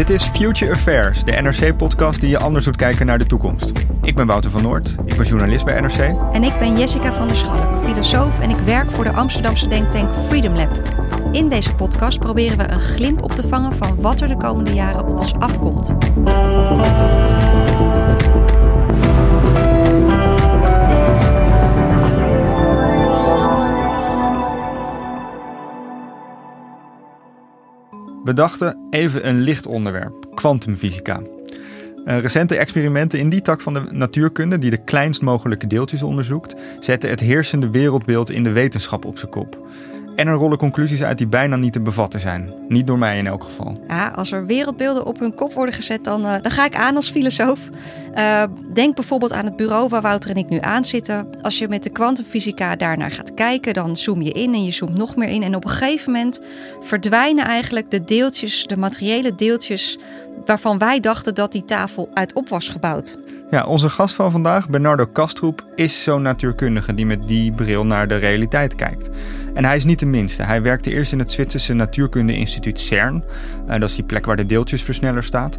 Dit is Future Affairs, de NRC-podcast die je anders doet kijken naar de toekomst. Ik ben Wouter van Noord, ik ben journalist bij NRC. En ik ben Jessica van der Schalk, filosoof en ik werk voor de Amsterdamse denktank Freedom Lab. In deze podcast proberen we een glimp op te vangen van wat er de komende jaren op ons afkomt. We dachten even een licht onderwerp, kwantumfysica. Uh, recente experimenten in die tak van de natuurkunde, die de kleinst mogelijke deeltjes onderzoekt, zetten het heersende wereldbeeld in de wetenschap op zijn kop. En er rollen conclusies uit die bijna niet te bevatten zijn. Niet door mij in elk geval. Ja, als er wereldbeelden op hun kop worden gezet, dan, uh, dan ga ik aan als filosoof. Uh, denk bijvoorbeeld aan het bureau waar Wouter en ik nu aan zitten. Als je met de kwantumfysica daarnaar gaat kijken, dan zoom je in en je zoomt nog meer in. En op een gegeven moment verdwijnen eigenlijk de deeltjes, de materiële deeltjes waarvan wij dachten dat die tafel uit op was gebouwd. Ja, onze gast van vandaag, Bernardo Kastroep, is zo'n natuurkundige die met die bril naar de realiteit kijkt. En hij is niet de minste. Hij werkte eerst in het Zwitserse Natuurkunde-instituut CERN. Uh, dat is die plek waar de deeltjesversneller staat.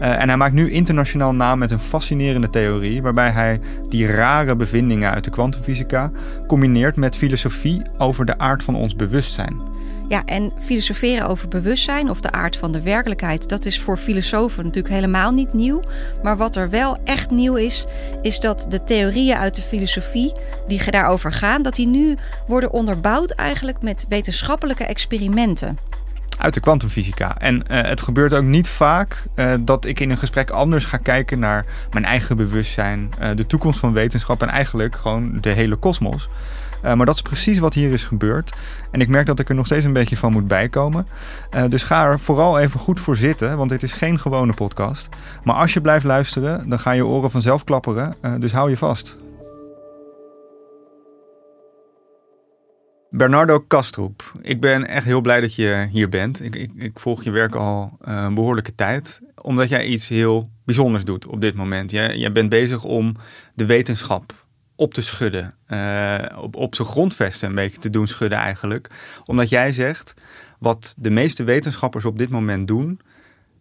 Uh, en hij maakt nu internationaal naam met een fascinerende theorie, waarbij hij die rare bevindingen uit de kwantumfysica combineert met filosofie over de aard van ons bewustzijn. Ja, en filosoferen over bewustzijn of de aard van de werkelijkheid, dat is voor filosofen natuurlijk helemaal niet nieuw. Maar wat er wel echt nieuw is, is dat de theorieën uit de filosofie die daarover gaan, dat die nu worden onderbouwd eigenlijk met wetenschappelijke experimenten uit de kwantumfysica. En uh, het gebeurt ook niet vaak uh, dat ik in een gesprek anders ga kijken naar mijn eigen bewustzijn, uh, de toekomst van wetenschap en eigenlijk gewoon de hele kosmos. Uh, maar dat is precies wat hier is gebeurd. En ik merk dat ik er nog steeds een beetje van moet bijkomen. Uh, dus ga er vooral even goed voor zitten, want dit is geen gewone podcast. Maar als je blijft luisteren, dan gaan je oren vanzelf klapperen. Uh, dus hou je vast. Bernardo Kastroep, ik ben echt heel blij dat je hier bent. Ik, ik, ik volg je werk al een behoorlijke tijd, omdat jij iets heel bijzonders doet op dit moment. Jij, jij bent bezig om de wetenschap op te schudden. Uh, op, op zijn grondvesten een beetje te doen schudden eigenlijk. Omdat jij zegt, wat de meeste wetenschappers op dit moment doen,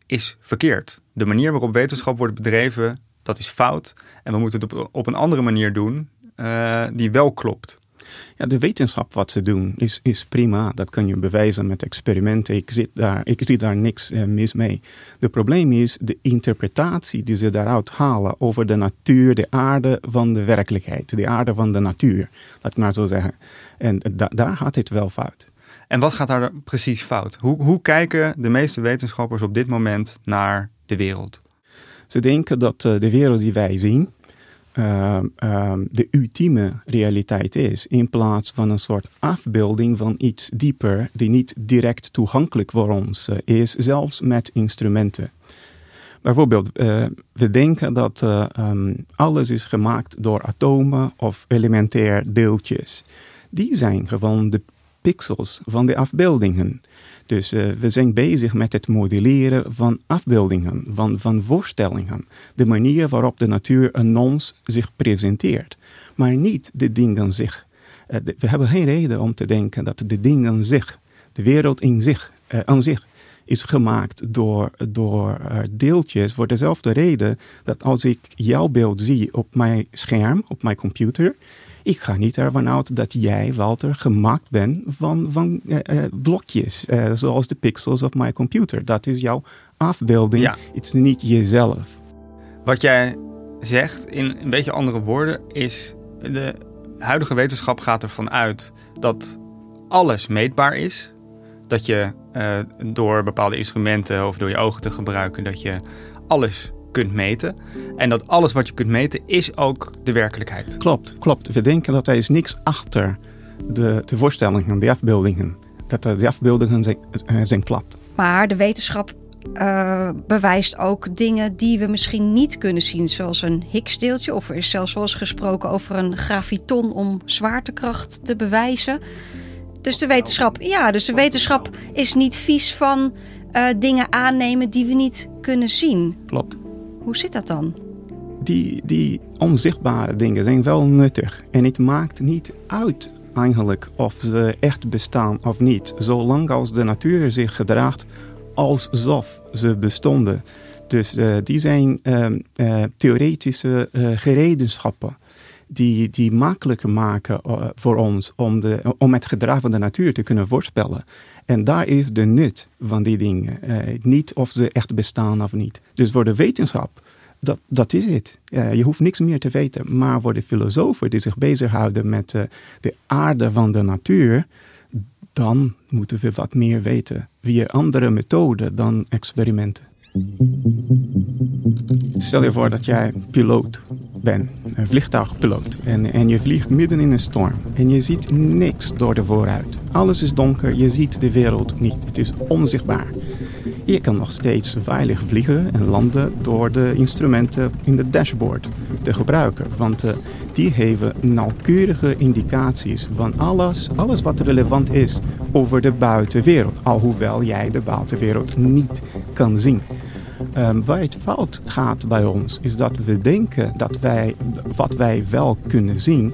is verkeerd. De manier waarop wetenschap wordt bedreven, dat is fout. En we moeten het op, een andere manier doen, uh, die wel klopt. Ja, de wetenschap wat ze doen is, is prima. Dat kan je bewijzen met experimenten. Ik, zit daar, ik zie daar niks uh, mis mee. Het probleem is de interpretatie die ze daaruit halen over de natuur, de aarde van de werkelijkheid. De aarde van de natuur, laat ik maar zo zeggen. En da daar gaat het wel fout. En wat gaat daar precies fout? Hoe, hoe kijken de meeste wetenschappers op dit moment naar de wereld? Ze denken dat uh, de wereld die wij zien, uh, uh, de ultieme realiteit is. In plaats van een soort afbeelding van iets dieper, die niet direct toegankelijk voor ons uh, is, zelfs met instrumenten. Bijvoorbeeld, we denken dat um, alles is gemaakt door atomen of elementair deeltjes. Die zijn gewoon de pixels van de afbeeldingen. Dus uh, we zijn bezig met het modelleren van afbeeldingen, van, van voorstellingen. De manier waarop de natuur aan ons zich presenteert. Maar niet de dingen zich. De, we hebben geen reden om te denken dat de dingen zich, de wereld in zich, uh, aan zich, is gemaakt door, door deeltjes voor dezelfde reden dat als ik jouw beeld zie op mijn scherm, op mijn computer, Ik ga niet ervan uit dat jij, Walter, gemaakt bent van, van uh, blokjes, uh, zoals de pixels op mijn computer. Dat is jouw afbeelding, Ja. het is niet jezelf. Wat jij zegt in een beetje andere woorden is: de huidige wetenschap gaat ervan uit dat alles meetbaar is. Dat je eh, door bepaalde instrumenten of door je ogen te gebruiken, dat je alles kunt meten. En dat alles wat je kunt meten is ook de werkelijkheid. Klopt, klopt. We denken dat er is niks achter de, de voorstellingen, de afbeeldingen. Dat er de afbeeldingen zijn, eh, zijn plat. Maar de wetenschap eh, bewijst ook dingen die we misschien niet kunnen zien, zoals een Higgsdeeltje. Of er is zelfs wel eens gesproken over een graviton om zwaartekracht te bewijzen. Dus de wetenschap, ja, dus de wetenschap is niet vies van eh, dingen aannemen die we niet kunnen zien. Klopt. Hoe zit dat dan? die, die onzichtbare dingen zijn wel nuttig. En het maakt niet uit eigenlijk of ze echt bestaan of niet. Zolang als de natuur zich gedraagt alsof ze bestonden. Dus eh, die zijn ehm, eh, theoretische eh, gereedenschappen. Die, die makkelijker maken voor ons om, de, om het gedrag van de natuur te kunnen voorspellen. En daar is de nut van die dingen. Eh, niet of ze echt bestaan of niet. Dus voor de wetenschap dat, dat is het. Eh, je hoeft niks meer te weten. Maar voor de filosofen die zich bezighouden met eh, de aarde van de natuur, dan moeten we wat meer weten. Via andere methoden dan experimenten. Stel je voor dat jij piloot bent, een vliegtuigpiloot, en, en je vliegt midden in een storm en je ziet niks door de vooruit. Alles is donker, je ziet de wereld niet, het is onzichtbaar. Je kan nog steeds veilig vliegen en landen door de instrumenten in de dashboard te gebruiken, want eh, die geven nauwkeurige indicaties van alles, alles wat relevant is over de buitenwereld, alhoewel jij de buitenwereld niet kan zien. Um, waar het fout gaat bij ons is dat we denken dat wij wat wij wel kunnen zien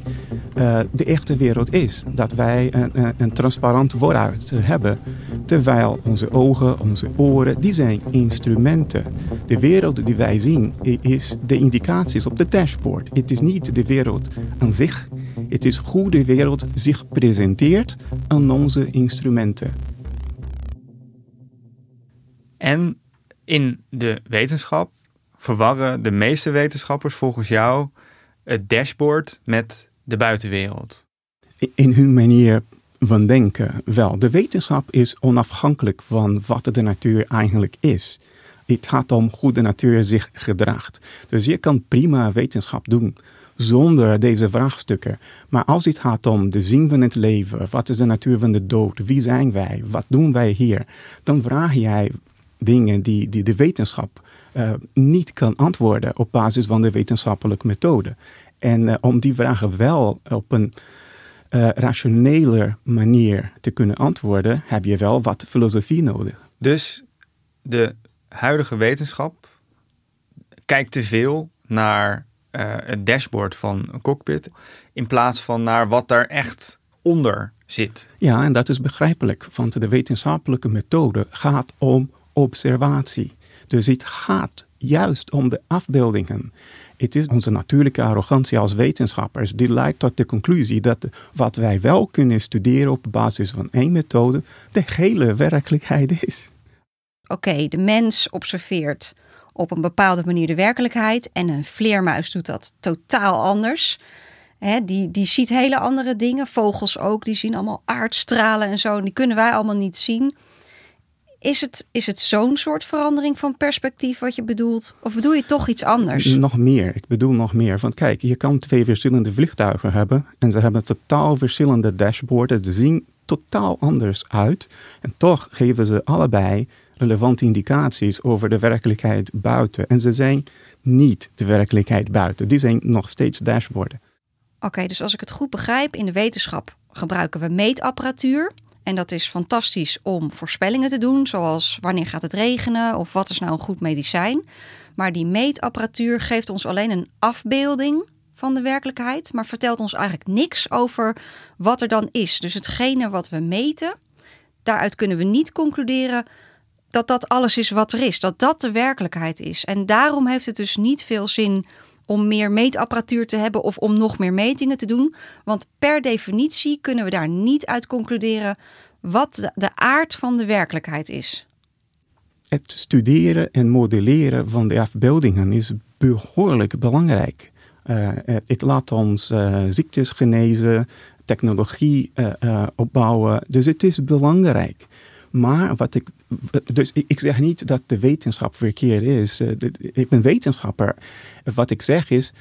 uh, de echte wereld is. Dat wij een, een transparant vooruit hebben. Terwijl onze ogen, onze oren, die zijn instrumenten. De wereld die wij zien is de indicaties op de dashboard. Het is niet de wereld aan zich. Het is hoe de wereld zich presenteert aan onze instrumenten. En in de wetenschap verwarren de meeste wetenschappers volgens jou het dashboard met de buitenwereld. In hun manier van denken wel. De wetenschap is onafhankelijk van wat de natuur eigenlijk is. Het gaat om hoe de natuur zich gedraagt. Dus je kan prima wetenschap doen zonder deze vraagstukken. Maar als het gaat om de zin van het leven, wat is de natuur van de dood, wie zijn wij, wat doen wij hier, dan vraag jij dingen die, die de wetenschap uh, niet kan antwoorden op basis van de wetenschappelijke methode. En uh, om die vragen wel op een uh, rationele manier te kunnen antwoorden, heb je wel wat filosofie nodig. Dus de huidige wetenschap kijkt te veel naar het dashboard van een cockpit, in plaats van naar wat daar echt onder zit. Ja, en dat is begrijpelijk, want de wetenschappelijke methode gaat om observatie. Dus het gaat juist om de afbeeldingen. Het is onze natuurlijke arrogantie als wetenschappers die leidt tot de conclusie dat wat wij wel kunnen studeren op basis van één methode de hele werkelijkheid is. Oké, de mens observeert op een bepaalde manier de werkelijkheid en een vleermuis doet dat totaal anders. Die, die ziet hele andere dingen, vogels ook, die zien allemaal aardstralen en zo, die kunnen wij allemaal niet zien. Is het, is het zo'n soort verandering van perspectief wat je bedoelt? Of bedoel je toch iets anders? Nog meer. Ik bedoel nog meer. Want kijk, je kan twee verschillende vliegtuigen hebben. En ze hebben totaal verschillende dashboards. Ze zien totaal anders uit. En toch geven ze allebei relevante indicaties over de werkelijkheid buiten. En ze zijn niet de werkelijkheid buiten. Die zijn nog steeds dashboarden. Oké, okay, dus als ik het goed begrijp, in de wetenschap gebruiken we meetapparatuur. En dat is fantastisch om voorspellingen te doen, zoals wanneer gaat het regenen of wat is nou een goed medicijn. Maar die meetapparatuur geeft ons alleen een afbeelding van de werkelijkheid, maar vertelt ons eigenlijk niks over wat er dan is. Dus hetgene wat we meten, daaruit kunnen we niet concluderen dat dat alles is wat er is, dat dat de werkelijkheid is. En daarom heeft het dus niet veel zin om meer meetapparatuur te hebben of om nog meer metingen te doen. Want per definitie kunnen we daar niet uit concluderen wat de, aard van de werkelijkheid is. Het studeren en modelleren van de afbeeldingen is behoorlijk belangrijk. Uh, het laat ons uh, ziektes genezen, technologie opbouwen. Dus het is belangrijk. Maar wat ik. Dus ik zeg niet dat de wetenschap verkeerd is. Ik ben wetenschapper. Wat ik zeg is.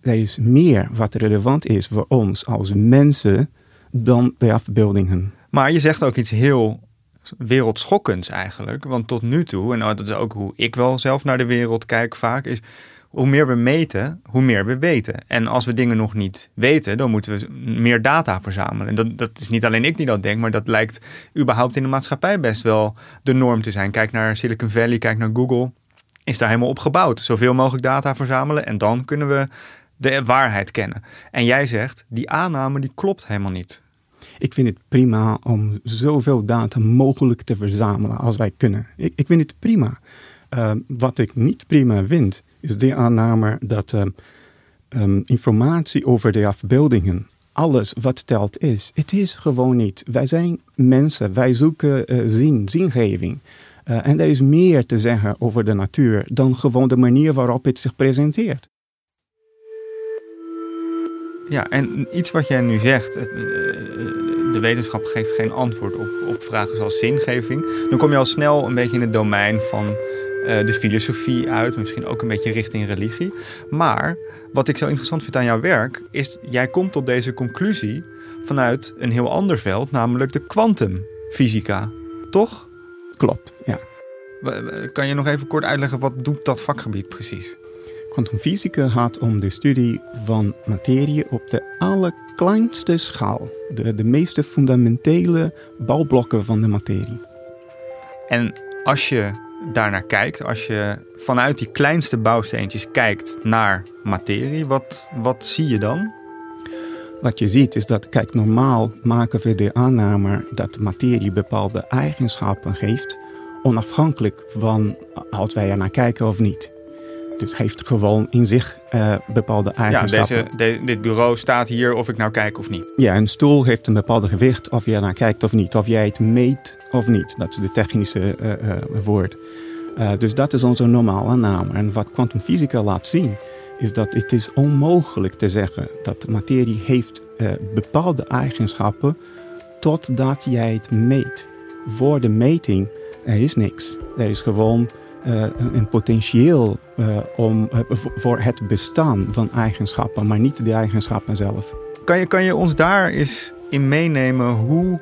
Er is meer wat relevant is voor ons als mensen dan de afbeeldingen. Maar je zegt ook iets heel wereldschokkends eigenlijk. Want tot nu toe, en dat is ook hoe ik wel zelf naar de wereld kijk vaak, is hoe meer we meten, hoe meer we weten. En als we dingen nog niet weten, dan moeten we meer data verzamelen. En dat, dat is niet alleen ik die dat denk, maar dat lijkt überhaupt in de maatschappij best wel de norm te zijn. Kijk naar Silicon Valley, kijk naar Google. Is daar helemaal op gebouwd. Zoveel mogelijk data verzamelen en dan kunnen we de waarheid kennen. En jij zegt, die aanname die klopt helemaal niet. Ik vind het prima om zoveel data mogelijk te verzamelen als wij kunnen. Ik, ik vind het prima. Uh, wat ik niet prima vind, is de aanname dat um, um, informatie over de afbeeldingen alles wat telt is. Het is gewoon niet. Wij zijn mensen, wij zoeken uh, zin, zingeving. Uh, en er is meer te zeggen over de natuur dan gewoon de manier waarop het zich presenteert. Ja, en iets wat jij nu zegt, de wetenschap geeft geen antwoord op, op vragen zoals zingeving. Dan kom je al snel een beetje in het domein van uh, de filosofie uit, misschien ook een beetje richting religie. Maar wat ik zo interessant vind aan jouw werk, is jij komt tot deze conclusie vanuit een heel ander veld, namelijk de kwantumfysica. Toch? Klopt, ja. Kan je nog even kort uitleggen wat doet dat vakgebied precies? Kwantumfysica gaat om de studie van materie op de allerkleinste schaal. De, de meeste fundamentele bouwblokken van de materie. En als je daarnaar kijkt, als je vanuit die kleinste bouwsteentjes kijkt naar materie, wat, wat zie je dan? Wat je ziet is dat, kijk, normaal maken we de aanname dat materie bepaalde eigenschappen geeft, onafhankelijk van als wij er naar kijken of niet. Dus heeft gewoon in zich uh, bepaalde eigenschappen. Ja, deze, dit bureau staat hier of ik nou kijk of niet. Ja, een stoel heeft een bepaalde gewicht of je er naar kijkt of niet. Of jij het meet of niet. Dat is de technische uh, woord. dus dat is onze normale naam. En wat kwantumfysica laat zien, is dat het is onmogelijk te zeggen dat materie heeft bepaalde eigenschappen totdat jij het meet. Voor de meting, er is niks. Er is gewoon uh, een potentieel uh, om, uh, voor het bestaan van eigenschappen, maar niet de eigenschappen zelf. Kan je, kan je ons daar eens in meenemen hoe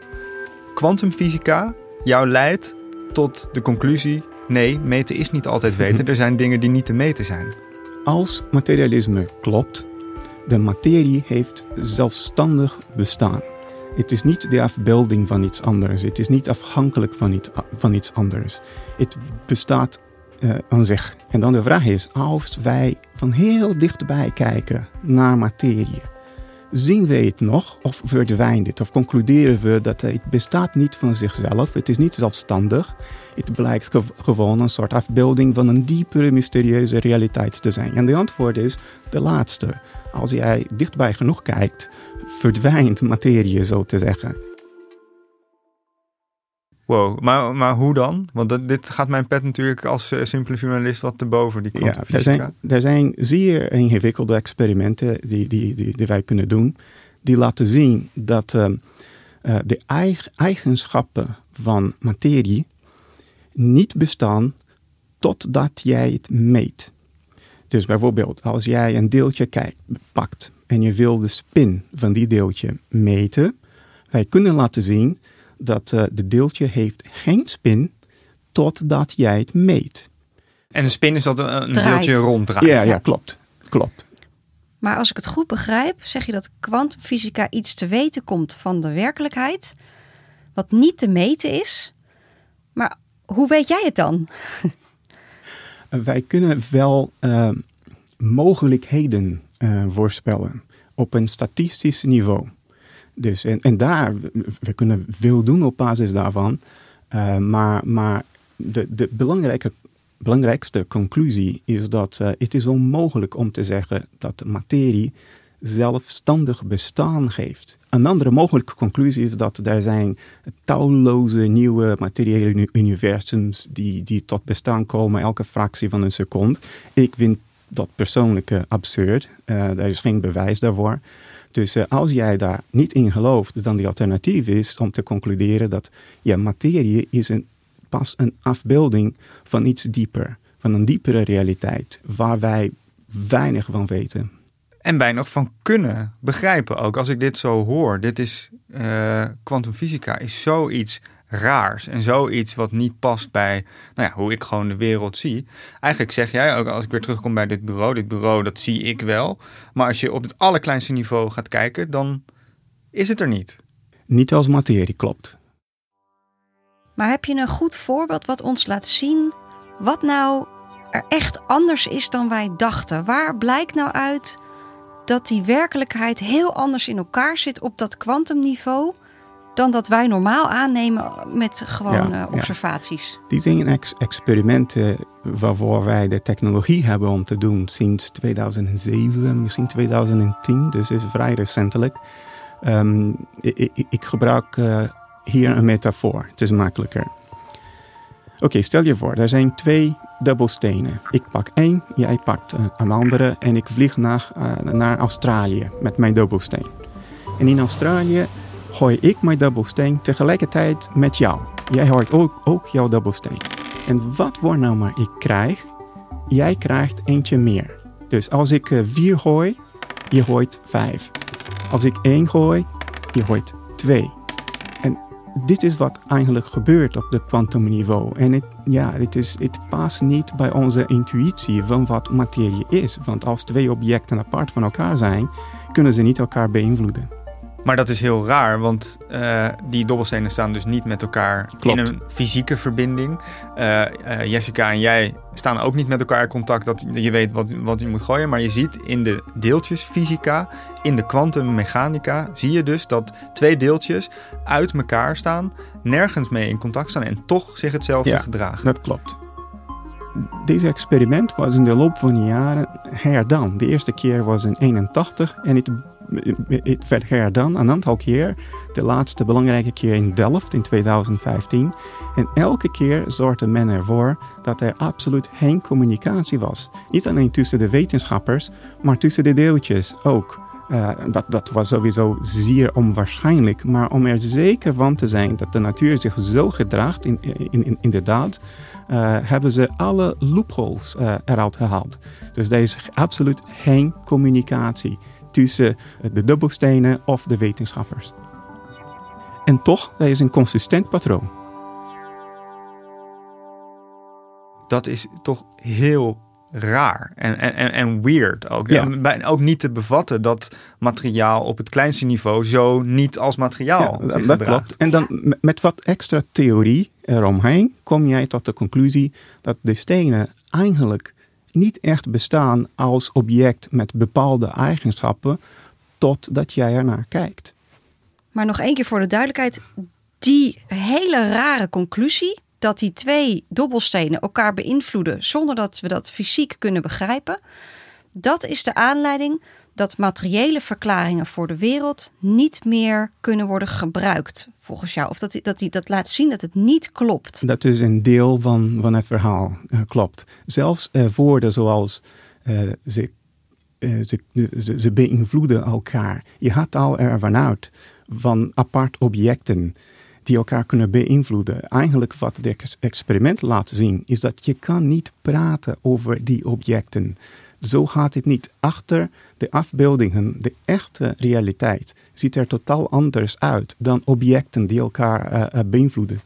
kwantumfysica jou leidt tot de conclusie: nee, meten is niet altijd weten. Er zijn dingen die niet te meten zijn. Als materialisme klopt, de materie heeft zelfstandig bestaan. Het is niet de afbeelding van iets anders. Het is niet afhankelijk van iets, van iets anders. Het bestaat aan zich. En dan de vraag is, als wij van heel dichtbij kijken naar materie, zien we het nog of verdwijnt het? Of concluderen we dat het bestaat niet van zichzelf, het is niet zelfstandig. Het blijkt gewoon een soort afbeelding van een diepere, mysterieuze realiteit te zijn. En de antwoord is de laatste. Als jij dichtbij genoeg kijkt, verdwijnt materie, zo te zeggen. Wow, maar, maar hoe dan? Want dat, dit gaat mijn pet natuurlijk als uh, simpele journalist wat te boven. Die ja, er zijn, er zijn zeer ingewikkelde experimenten die, die, die, die wij kunnen doen. Die laten zien dat uh, uh, de eigenschappen van materie niet bestaan totdat jij het meet. Dus bijvoorbeeld, als jij een deeltje kijkt, pakt en je wil de spin van die deeltje meten, wij kunnen laten zien dat uh, de deeltje heeft geen spin totdat jij het meet. En een spin is dat een, deeltje ronddraait? Ja, ja, klopt. klopt. Maar als ik het goed begrijp, zeg je dat kwantumfysica iets te weten komt van de werkelijkheid, wat niet te meten is. Maar hoe weet jij het dan? Wij kunnen wel uh, mogelijkheden uh, voorspellen op een statistisch niveau. Dus, en, en daar, we kunnen veel doen op basis daarvan. Uh, maar maar de, de belangrijkste conclusie is dat uh, het is onmogelijk om te zeggen dat materie zelfstandig bestaan heeft. Een andere mogelijke conclusie is dat er zijn talloze nieuwe materiële universums die, die tot bestaan komen elke fractie van een seconde. Ik vind dat persoonlijk uh, absurd. Er is geen bewijs daarvoor. Dus uh, als jij daar niet in gelooft, dan die alternatief is om te concluderen dat ja, materie is een, pas een afbeelding van iets dieper, van een diepere realiteit, waar wij weinig van weten. En weinig van kunnen begrijpen ook. Als ik dit zo hoor, dit is kwantumfysica, is zoiets raars en zoiets wat niet past bij nou ja, hoe ik gewoon de wereld zie. Eigenlijk zeg jij ook als ik weer terugkom bij dit bureau, dit bureau dat zie ik wel, maar als je op het allerkleinste niveau gaat kijken, dan is het er niet. Niet als materie klopt. Maar heb je een goed voorbeeld wat ons laat zien wat nou er echt anders is dan wij dachten? Waar blijkt nou uit dat die werkelijkheid heel anders in elkaar zit op dat kwantumniveau? Dan dat wij normaal aannemen met gewone observaties. Ja. Die zijn ex experimenten waarvoor wij de technologie hebben om te doen sinds 2007, misschien 2010, dus is vrij recentelijk. Um, ik, ik, gebruik uh, hier een metafoor, het is makkelijker. Oké, okay, stel je voor, er zijn twee dubbelstenen. Ik pak één, jij pakt uh, een andere en ik vlieg naar, uh, naar Australië met mijn dubbelsteen. En in Australië gooi ik mijn dubbelsteen tegelijkertijd met jou. Jij hoort ook, ook jouw dubbelsteen. En wat voor maar ik krijg, jij krijgt eentje meer. Dus als ik uh, vier gooi, je gooit vijf. Als ik één gooi, je gooit twee. En dit is wat eigenlijk gebeurt op de kwantumniveau. En het, ja, het, is, het past niet bij onze intuïtie van wat materie is. Want als twee objecten apart van elkaar zijn, kunnen ze niet elkaar beïnvloeden. Maar dat is heel raar, want uh, die dobbelstenen staan dus niet met elkaar Klopt. in een fysieke verbinding. Uh, uh, Jessica en jij staan ook niet met elkaar in contact dat je weet wat, wat je moet gooien. Maar je ziet in de deeltjesfysica, in de kwantummechanica, zie je dus dat twee deeltjes uit elkaar staan, nergens mee in contact staan en toch zich hetzelfde ja, gedragen. Dat klopt. Deze experiment was in de loop van de jaren herdaan. De eerste keer was in 81 en het het werd herdaan een aantal keer. De laatste belangrijke keer in Delft in 2015. En elke keer zorgde men ervoor dat er absoluut geen communicatie was. Niet alleen tussen de wetenschappers, maar tussen de deeltjes ook. Uh, dat, dat was sowieso zeer onwaarschijnlijk. Maar om er zeker van te zijn dat de natuur zich zo gedraagt, in, in, in, inderdaad, uh, hebben ze alle loopholes uh, eruit gehaald. Dus er is absoluut geen communicatie tussen de dubbelstenen of de wetenschappers. En toch, dat is een consistent patroon. Dat is toch heel raar en, en, en weird ook. Ja. En ook niet te bevatten dat materiaal op het kleinste niveau zo niet als materiaal Ja, dat klopt. En dan met wat extra theorie eromheen kom jij tot de conclusie dat de stenen eigenlijk niet echt bestaan als object met bepaalde eigenschappen totdat jij ernaar kijkt. Maar nog één keer voor de duidelijkheid, die hele rare conclusie dat die twee dobbelstenen elkaar beïnvloeden zonder dat we dat fysiek kunnen begrijpen, dat is de aanleiding dat materiële verklaringen voor de wereld niet meer kunnen worden gebruikt, volgens jou. Of dat dat, dat laat zien dat het niet klopt. Dat is een deel van, van het verhaal, uh, klopt. Zelfs uh, woorden zoals ze, ze, ze, ze, beïnvloeden elkaar. Je gaat al ervan uit van apart objecten die elkaar kunnen beïnvloeden. Eigenlijk wat het experiment laat zien, is dat je kan niet praten over die objecten. Zo gaat het niet. Achter de afbeeldingen, de echte realiteit, ziet er totaal anders uit dan objecten die elkaar uh, beïnvloeden.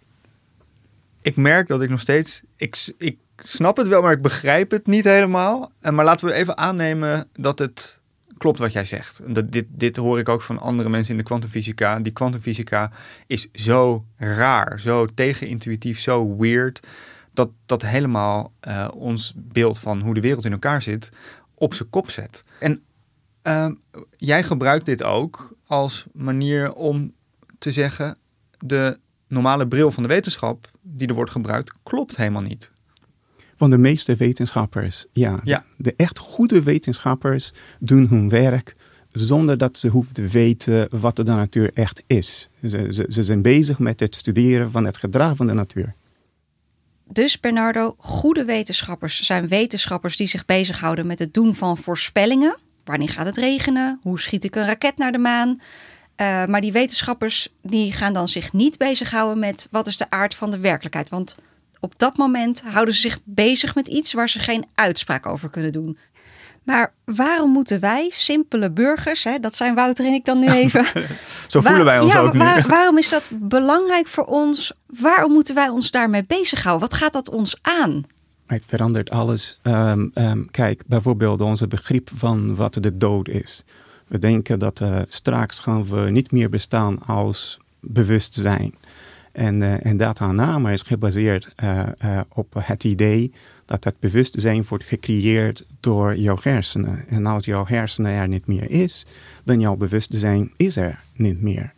Ik merk dat ik nog steeds. Ik, ik snap het wel, maar ik begrijp het niet helemaal. Maar laten we even aannemen dat het klopt wat jij zegt. Dat, dit, dit hoor ik ook van andere mensen in de kwantumfysica. Die kwantumfysica is zo raar, zo tegenintuïtief, zo weird dat dat helemaal uh, ons beeld van hoe de wereld in elkaar zit op zijn kop zet. En uh, jij gebruikt dit ook als manier om te zeggen: de normale bril van de wetenschap die er wordt gebruikt, klopt helemaal niet. Van de meeste wetenschappers, ja. Ja. De echt goede wetenschappers doen hun werk zonder dat ze hoeven te weten wat de natuur echt is. Ze, ze, ze zijn bezig met het studeren van het gedrag van de natuur. Dus Bernardo, goede wetenschappers zijn wetenschappers die zich bezighouden met het doen van voorspellingen. Wanneer gaat het regenen? Hoe schiet ik een raket naar de maan? Uh, maar die wetenschappers die gaan dan zich niet bezighouden met wat is de aard van de werkelijkheid. Want op dat moment houden ze zich bezig met iets waar ze geen uitspraak over kunnen doen. Maar waarom moeten wij, simpele burgers, hè, dat zijn Wouter en ik dan nu even. Zo voelen wij ons ja, ook waar, nu. Waarom is dat belangrijk voor ons? Waarom moeten wij ons daarmee bezighouden? Wat gaat dat ons aan? Het verandert alles. Um, um, kijk, bijvoorbeeld onze begrip van wat de dood is. We denken dat uh, straks gaan we niet meer bestaan als bewustzijn. En, uh, en dat aanname is gebaseerd uh, op het idee dat het bewustzijn wordt gecreëerd door jouw hersenen. En als jouw hersenen er niet meer is, dan jouw bewustzijn is er niet meer.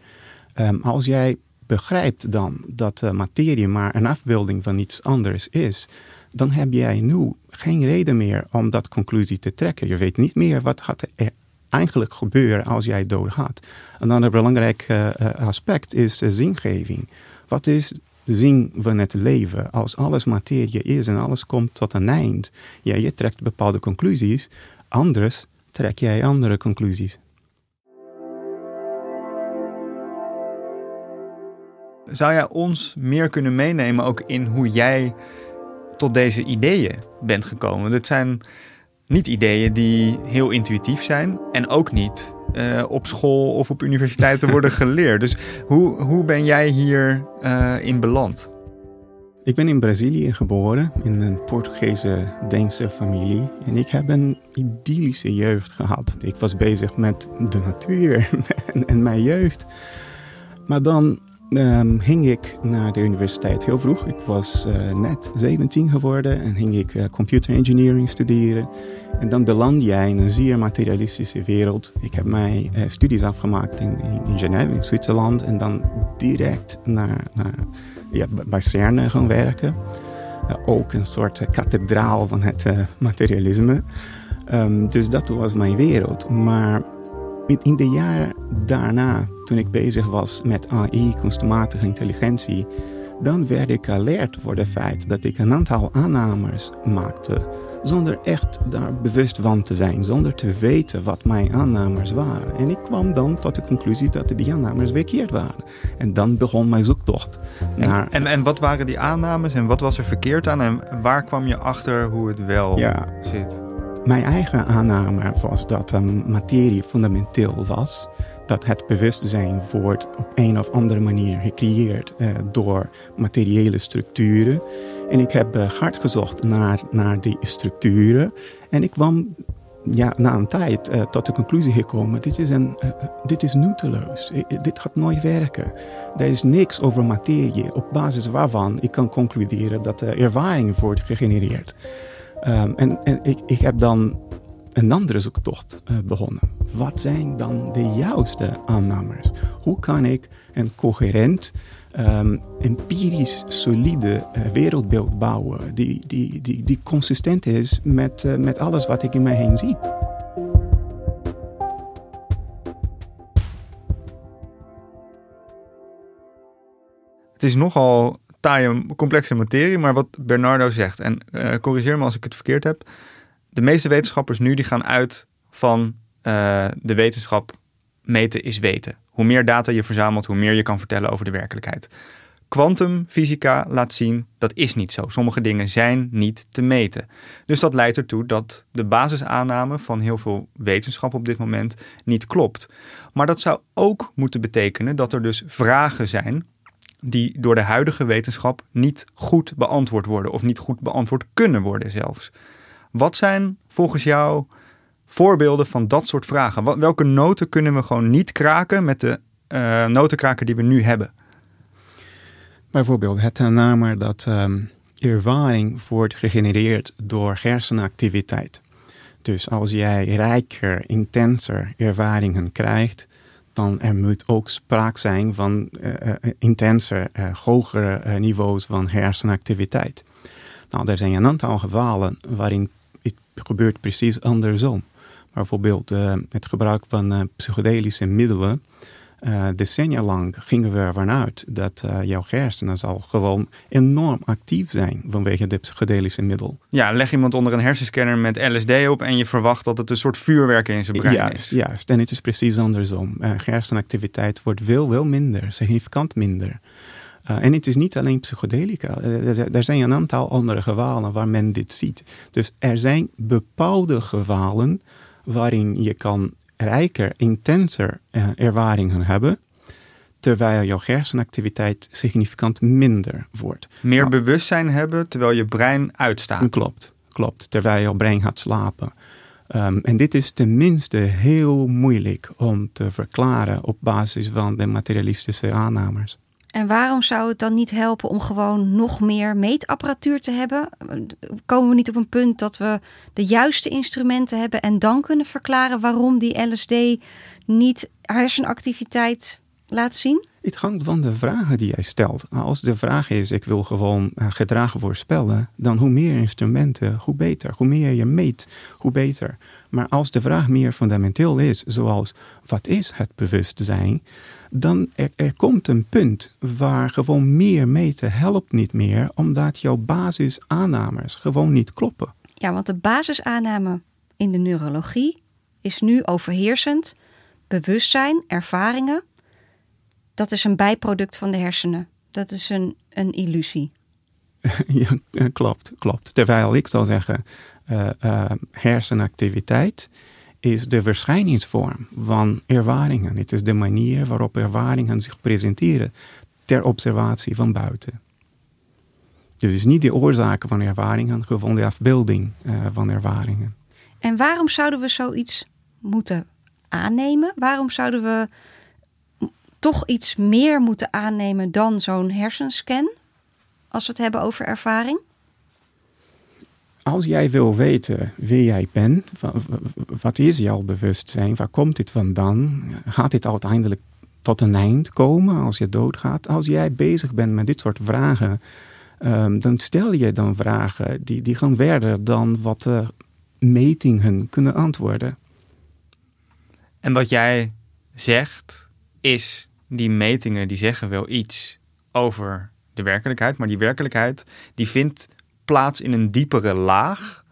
Um, als jij begrijpt dan dat materie maar een afbeelding van iets anders is, dan heb jij nu geen reden meer om dat conclusie te trekken. Je weet niet meer wat gaat er eigenlijk gebeuren als jij dood gaat. Een ander belangrijk uh, aspect is uh, zingeving. Wat is zin van het leven? Als alles materie is en alles komt tot een eind, ja, je trekt bepaalde conclusies, anders trek jij andere conclusies. Zou jij ons meer kunnen meenemen ook in hoe jij tot deze ideeën bent gekomen? Dit zijn niet ideeën die heel intuïtief zijn en ook niet uh, op school of op universiteiten worden geleerd. Dus hoe, hoe ben jij hier uh, in beland? Ik ben in Brazilië geboren, in een Portugese Deense familie. En ik heb een idyllische jeugd gehad. Ik was bezig met de natuur en, en mijn jeugd. Maar dan um, ging ik naar de universiteit heel vroeg. Ik was uh, net 17 geworden en ging ik uh, computer engineering studeren. En dan beland jij in een zeer materialistische wereld. Ik heb mijn uh, studies afgemaakt in, in, in, Genève, in Zwitserland. En dan direct naar, naar ja, bij CERN gaan werken. ook een soort kathedraal van het materialisme. Um, dus dat was mijn wereld. Maar in de jaren daarna, toen ik bezig was met AI, kunstmatige intelligentie, dan werd ik alert voor het feit dat ik een aantal aannames maakte zonder echt daar bewust van te zijn, zonder te weten wat mijn aannames waren. En ik kwam dan tot de conclusie dat die aannames verkeerd waren. En dan begon mijn zoektocht. En, naar... en, en wat waren die aannames en wat was er verkeerd aan en waar kwam je achter hoe het wel ja. zit? Mijn eigen aanname was dat um, materie fundamenteel was. Dat het bewustzijn wordt op een of andere manier gecreëerd uh, door materiële structuren. En ik heb uh, hard gezocht naar, naar die structuren. En ik kwam ja, na een tijd uh, tot de conclusie gekomen: dit is, een, dit is nutteloos. dit gaat nooit werken. Er is niks over materie op basis waarvan ik kan concluderen dat er ervaring wordt gegenereerd. Um, en en ik, ik heb dan een andere zoektocht uh, begonnen. Wat zijn dan de juiste aannames? Hoe kan ik een coherent, um, empirisch solide uh, wereldbeeld bouwen die, die, die, die consistent is met, uh, met alles wat ik in mij heen zie? Het is nogal taaie, complexe materie, maar wat Bernardo zegt, en corrigeer me als ik het verkeerd heb. De meeste wetenschappers nu die gaan uit van uh, de wetenschap meten is weten. Hoe meer data je verzamelt, hoe meer je kan vertellen over de werkelijkheid. Kwantumfysica laat zien dat is niet zo. Sommige dingen zijn niet te meten. Dus dat leidt ertoe dat de basisaanname van heel veel wetenschap op dit moment niet klopt. Maar dat zou ook moeten betekenen dat er dus vragen zijn die door de huidige wetenschap niet goed beantwoord worden of niet goed beantwoord kunnen worden zelfs. Wat zijn volgens jou voorbeelden van dat soort vragen? Welke noten kunnen we gewoon niet kraken met de uh, notenkraker die we nu hebben? Bijvoorbeeld het aanname dat um, ervaring wordt gegenereerd door hersenactiviteit. Dus als jij rijker, intenser ervaringen krijgt, dan er moet ook sprake zijn van uh, intenser, uh, hogere niveaus van hersenactiviteit. Nou, er zijn een aantal gevallen waarin gebeurt precies andersom. Bijvoorbeeld uh, het gebruik van uh, psychedelische middelen. Uh, decennia lang gingen we ervan uit dat jouw hersenen zal gewoon enorm actief zijn vanwege dit psychedelische middel. Ja, leg iemand onder een hersenscanner met LSD op en je verwacht dat het een soort vuurwerk in zijn brein juist, is. Juist, en het is precies andersom. hersenactiviteit wordt veel, veel minder, significant minder. Uh, en het is niet alleen psychedelica. Uh, er zijn een aantal andere gevallen waar men dit ziet. Dus er zijn bepaalde gevallen waarin je kan rijker, intenser uh, ervaringen hebben, terwijl jouw hersenactiviteit significant minder wordt. Meer nou, bewustzijn hebben terwijl je brein uitstaat. Klopt, klopt. Terwijl jouw brein gaat slapen. Um, en dit is tenminste heel moeilijk om te verklaren op basis van de materialistische aannames. En waarom zou het dan niet helpen om gewoon nog meer meetapparatuur te hebben? Komen we niet op een punt dat we de juiste instrumenten hebben en dan kunnen verklaren waarom die LSD niet hersenactiviteit laat zien? Het hangt van de vragen die jij stelt. Als de vraag is: ik wil gewoon eh, gedragen voorspellen, dan hoe meer instrumenten, hoe beter. Hoe meer je meet, hoe beter. Maar als de vraag meer fundamenteel is, zoals wat is het bewustzijn, dan er, er komt een punt waar gewoon meer meten helpt niet meer, omdat jouw basisaannames gewoon niet kloppen. Ja, want de basisaanname in de neurologie is nu overheersend. Bewustzijn, ervaringen, dat is een bijproduct van de hersenen. Dat is een, een illusie. ja, klopt, klopt. Terwijl ik zou zeggen, uh, uh, hersenactiviteit is de verschijningsvorm van ervaringen. Het is de manier waarop ervaringen zich presenteren ter observatie van buiten. Dus het is niet de oorzaken van ervaringen, gewoon de afbeelding uh, van ervaringen. En waarom zouden we zoiets moeten aannemen? Waarom zouden we toch iets meer moeten aannemen dan zo'n hersenscan? Als we het hebben over ervaring? als jij wil weten wie jij bent, wat is jouw bewustzijn, waar komt dit vandaan, gaat dit uiteindelijk tot een eind komen als je doodgaat? Als jij bezig bent met dit soort vragen, um, dan stel je dan vragen die, die gaan verder dan wat de metingen kunnen antwoorden. En wat jij zegt is, die metingen die zeggen wel iets over de werkelijkheid, maar die werkelijkheid die vindt plaats in een diepere laag,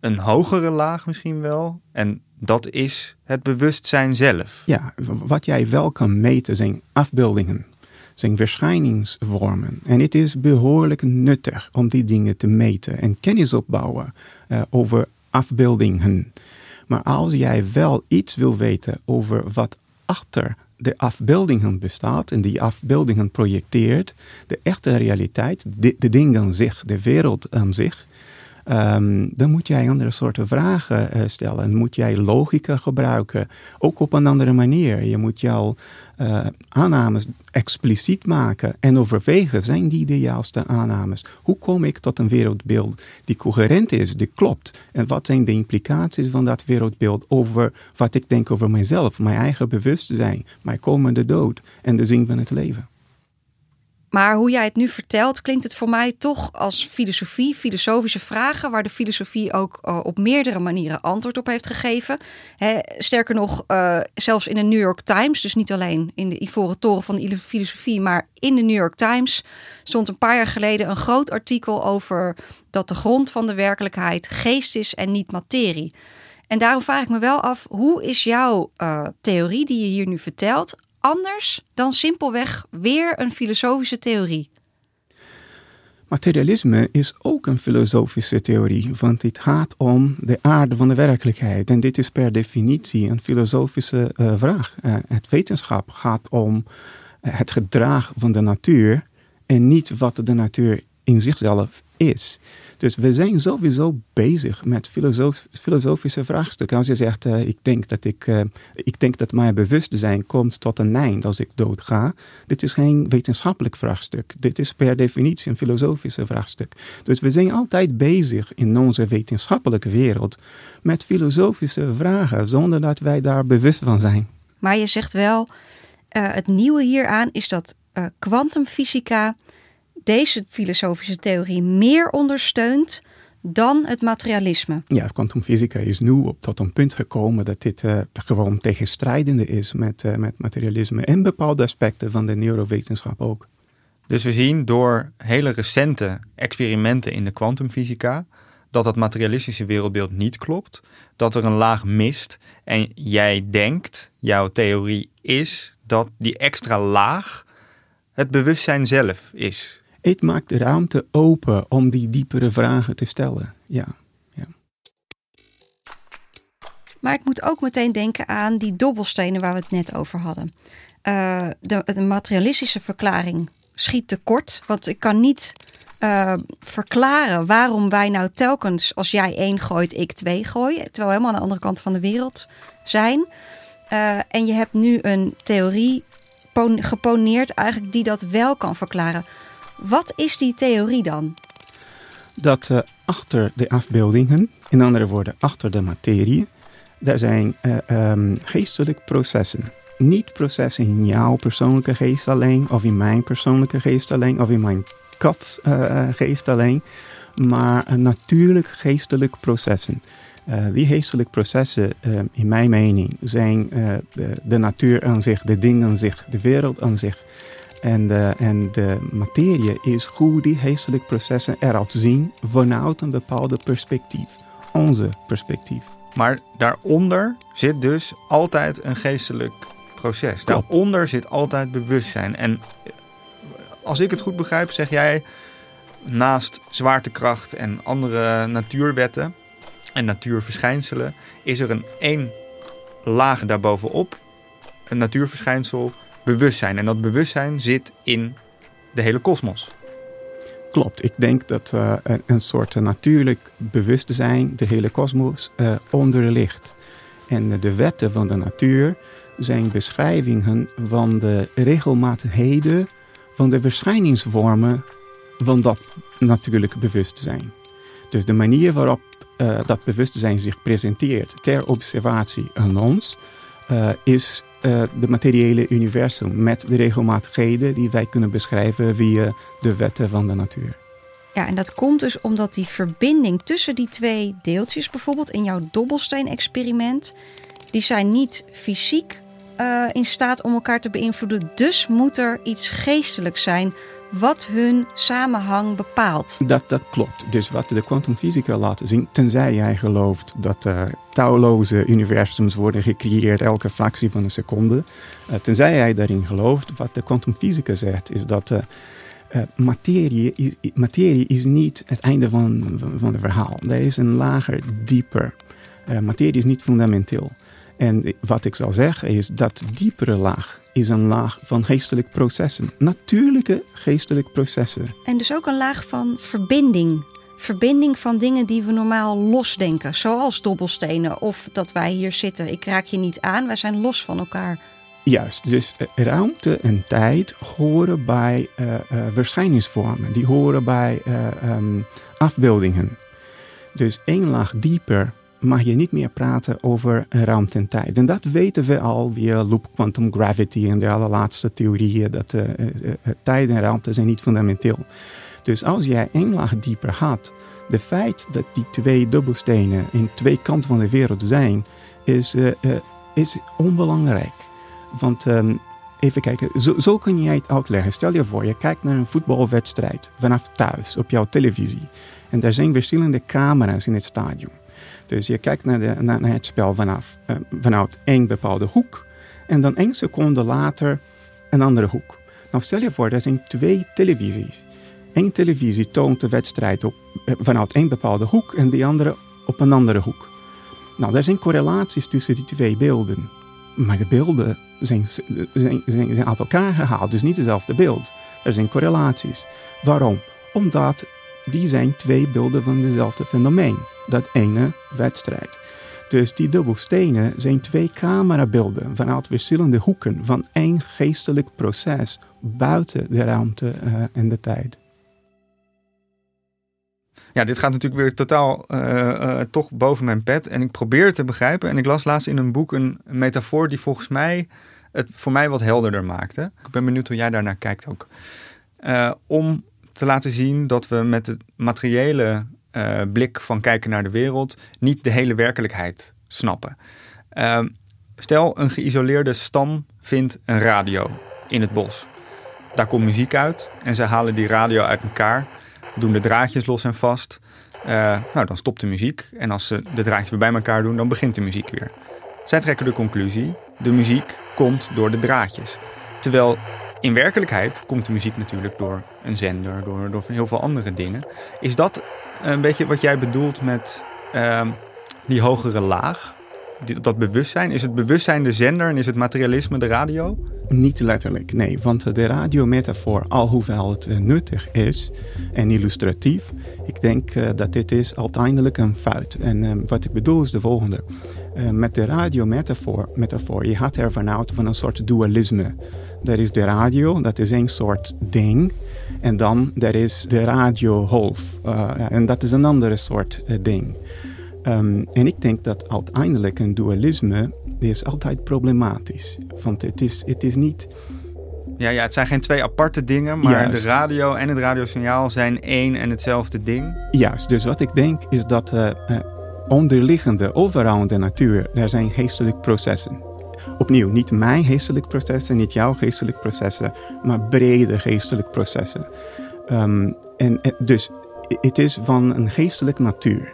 een hogere laag misschien wel. En dat is het bewustzijn zelf. Ja, wat jij wel kan meten zijn afbeeldingen, zijn verschijningsvormen. En het is behoorlijk nuttig om die dingen te meten en kennis opbouwen uh, over afbeeldingen. Maar als jij wel iets wil weten over wat achter de afbeeldingen bestaat en die afbeeldingen projecteert, de echte realiteit, de, de ding aan zich, de wereld aan zich, um, dan moet jij andere soorten vragen uh, stellen. Moet jij logica gebruiken, ook op een andere manier. Je moet jouw uh, aannames expliciet maken en overwegen, zijn die de juiste aannames? Hoe kom ik tot een wereldbeeld die coherent is, die klopt? En wat zijn de implicaties van dat wereldbeeld over wat ik denk over mijzelf, mijn eigen bewustzijn, mijn komende dood en de zin van het leven? Maar hoe jij het nu vertelt, klinkt het voor mij toch als filosofie, filosofische vragen, waar de filosofie ook uh, op meerdere manieren antwoord op heeft gegeven. Hè, sterker nog, uh, zelfs in de New York Times, dus niet alleen in de Ivoren Toren van de filosofie, maar in de New York Times stond een paar jaar geleden een groot artikel over dat de grond van de werkelijkheid geest is en niet materie. En daarom vraag ik me wel af, hoe is jouw uh, theorie die je hier nu vertelt anders dan simpelweg weer een filosofische theorie? Materialisme is ook een filosofische theorie, want het gaat om de aarde van de werkelijkheid. En dit is per definitie een filosofische uh, vraag. Uh, het wetenschap gaat om uh, het gedrag van de natuur en niet wat de natuur in zichzelf Dus we zijn sowieso bezig met filosof, filosofische vraagstukken. Als je zegt, uh, ik, denk dat ik, uh, ik denk dat mijn bewustzijn komt tot een eind als ik doodga. Dit is geen wetenschappelijk vraagstuk. Dit is per definitie een filosofische vraagstuk. Dus we zijn altijd bezig in onze wetenschappelijke wereld met filosofische vragen, zonder dat wij daar bewust van zijn. Maar je zegt wel, uh, het nieuwe hieraan is dat kwantumfysica deze filosofische theorie meer ondersteunt dan het materialisme. Ja, kwantumfysica is nu op tot een punt gekomen dat dit uh, gewoon tegenstrijdende is met, uh, met materialisme en bepaalde aspecten van de neurowetenschap ook. Dus we zien door hele recente experimenten in de kwantumfysica dat het materialistische wereldbeeld niet klopt, dat er een laag mist en jij denkt, jouw theorie is dat die extra laag het bewustzijn zelf is. Het maakt de ruimte open om die diepere vragen te stellen. Ja. ja. Maar ik moet ook meteen denken aan die dobbelstenen waar we het net over hadden. Uh, de, materialistische verklaring schiet tekort, want ik kan niet uh, verklaren waarom wij nou telkens als jij één gooit, ik twee gooi, terwijl we helemaal aan de andere kant van de wereld zijn. Uh, en je hebt nu een theorie geponeerd eigenlijk die dat wel kan verklaren. Wat is die theorie dan? Dat uh, achter de afbeeldingen, in andere woorden achter de materie, daar zijn uh, geestelijke processen. Niet processen in jouw persoonlijke geest alleen, of in mijn persoonlijke geest alleen, of in mijn kat uh, geest alleen, maar natuurlijk geestelijke processen. Die geestelijke processen, in mijn mening, zijn de, de, natuur aan zich, de dingen aan zich, de wereld aan zich. En de, en de materie is hoe die geestelijke processen eruit zien vanuit een bepaalde perspectief. Onze perspectief. Maar daaronder zit dus altijd een geestelijk proces. Klopt. Daaronder zit altijd bewustzijn. En als ik het goed begrijp, zeg jij naast zwaartekracht en andere natuurwetten en natuurverschijnselen, is er een één laag daarbovenop, een natuurverschijnsel, bewustzijn. En dat bewustzijn zit in de hele kosmos. Klopt, ik denk dat uh, een, een, soort natuurlijk bewustzijn de hele kosmos uh, onder ligt. En de wetten van de natuur zijn beschrijvingen van de regelmatigheden van de verschijningsvormen van dat natuurlijk bewustzijn. Dus de manier waarop dat bewustzijn zich presenteert ter observatie aan ons, is uh, de materiële universum met de regelmatigheden die wij kunnen beschrijven via de wetten van de natuur. Ja, en dat komt dus omdat die verbinding tussen die twee deeltjes, bijvoorbeeld in jouw dobbelsteen-experiment, die zijn niet fysiek uh, in staat om elkaar te beïnvloeden. Dus moet er iets geestelijks zijn wat hun samenhang bepaalt. Dat, dat klopt. Dus wat de kwantumfysica laten zien, tenzij jij gelooft dat uh, touwloze universums worden gecreëerd elke fractie van een seconde, uh, tenzij jij daarin gelooft, wat de kwantumfysica zegt, is dat uh, materie, is, materie is niet het einde van, van het verhaal. Er is een lager, dieper. materie is niet fundamenteel. En wat ik zal zeggen is dat diepere laag is een laag van geestelijke processen. Natuurlijke geestelijke processen. En dus ook een laag van verbinding. Verbinding van dingen die we normaal losdenken. Zoals dobbelstenen of dat wij hier zitten. Ik raak je niet aan, wij zijn los van elkaar. Juist, dus ruimte en tijd horen bij uh, uh, verschijningsvormen. Die horen bij uh, um, afbeeldingen. Dus één laag dieper mag je niet meer praten over ruimte en tijd. En dat weten we al via loop quantum gravity en de allerlaatste theorieën, dat uh, uh, tijd en ruimte zijn niet fundamenteel. Dus als jij één laag dieper gaat, de feit dat die twee dubbelstenen in twee kanten van de wereld zijn, is, is onbelangrijk. Want um, even kijken, zo, zo kun jij het uitleggen. Stel je voor, je kijkt naar een voetbalwedstrijd vanaf thuis op jouw televisie. En er zijn verschillende camera's in het stadion. Dus je kijkt naar, de, naar, het spel vanaf, uh, vanuit één bepaalde hoek en dan één seconde later een andere hoek. Nou stel je voor, er zijn twee televisies. Eén televisie toont de wedstrijd op, uh, vanuit één bepaalde hoek en die andere op een andere hoek. Nou, er zijn correlaties tussen die twee beelden. Maar de beelden zijn, zijn, zijn, uit elkaar gehaald, dus niet hetzelfde beeld. Er zijn correlaties. Waarom? Omdat die zijn twee beelden van dezelfde fenomeen dat ene wedstrijd. Dus die dubbelstenen zijn twee camerabeelden vanuit verschillende hoeken van één geestelijk proces buiten de ruimte uh, en de tijd. Ja, dit gaat natuurlijk weer totaal uh, uh, toch boven mijn pet. En ik probeer het te begrijpen. En ik las laatst in een boek een metafoor die volgens mij het voor mij wat helderder maakte. Ik ben benieuwd hoe jij daarnaar kijkt ook. om te laten zien dat we met het materiële uh, blik van kijken naar de wereld niet de hele werkelijkheid snappen. Uh, stel, een geïsoleerde stam vindt een radio in het bos. Daar komt muziek uit en ze halen die radio uit elkaar, doen de draadjes los en vast. Uh, nou, dan stopt de muziek en als ze de draadjes weer bij elkaar doen, dan begint de muziek weer. Zij trekken de conclusie: de muziek komt door de draadjes. Terwijl in werkelijkheid komt de muziek natuurlijk door een zender, door, door heel veel andere dingen. Is dat een beetje wat jij bedoelt met uh, die hogere laag? dat bewustzijn? Is het bewustzijn de zender en is het materialisme de radio? Niet letterlijk, nee. Want de radiometafoor, alhoewel het uh, nuttig is en illustratief, ik denk uh, dat dit is uiteindelijk een fout. En uh, wat ik bedoel is de volgende. met de radiometafoor, metafoor, je gaat ervan uit van een soort dualisme. Er is de radio, dat is een soort ding. En dan er is de radioholf. en dat is een andere soort ding. Um, en ik denk dat uiteindelijk een dualisme is altijd problematisch. Want het is, het is niet... Ja, ja, het zijn geen twee aparte dingen, maar Juist. de radio en het radiosignaal zijn één en hetzelfde ding. Juist, dus wat ik denk is dat uh, uh, onderliggende, overal in de natuur, er zijn geestelijke processen. Opnieuw, niet mijn geestelijke processen, niet jouw geestelijke processen, maar brede geestelijke processen. Um, en, en dus het is van een geestelijke natuur.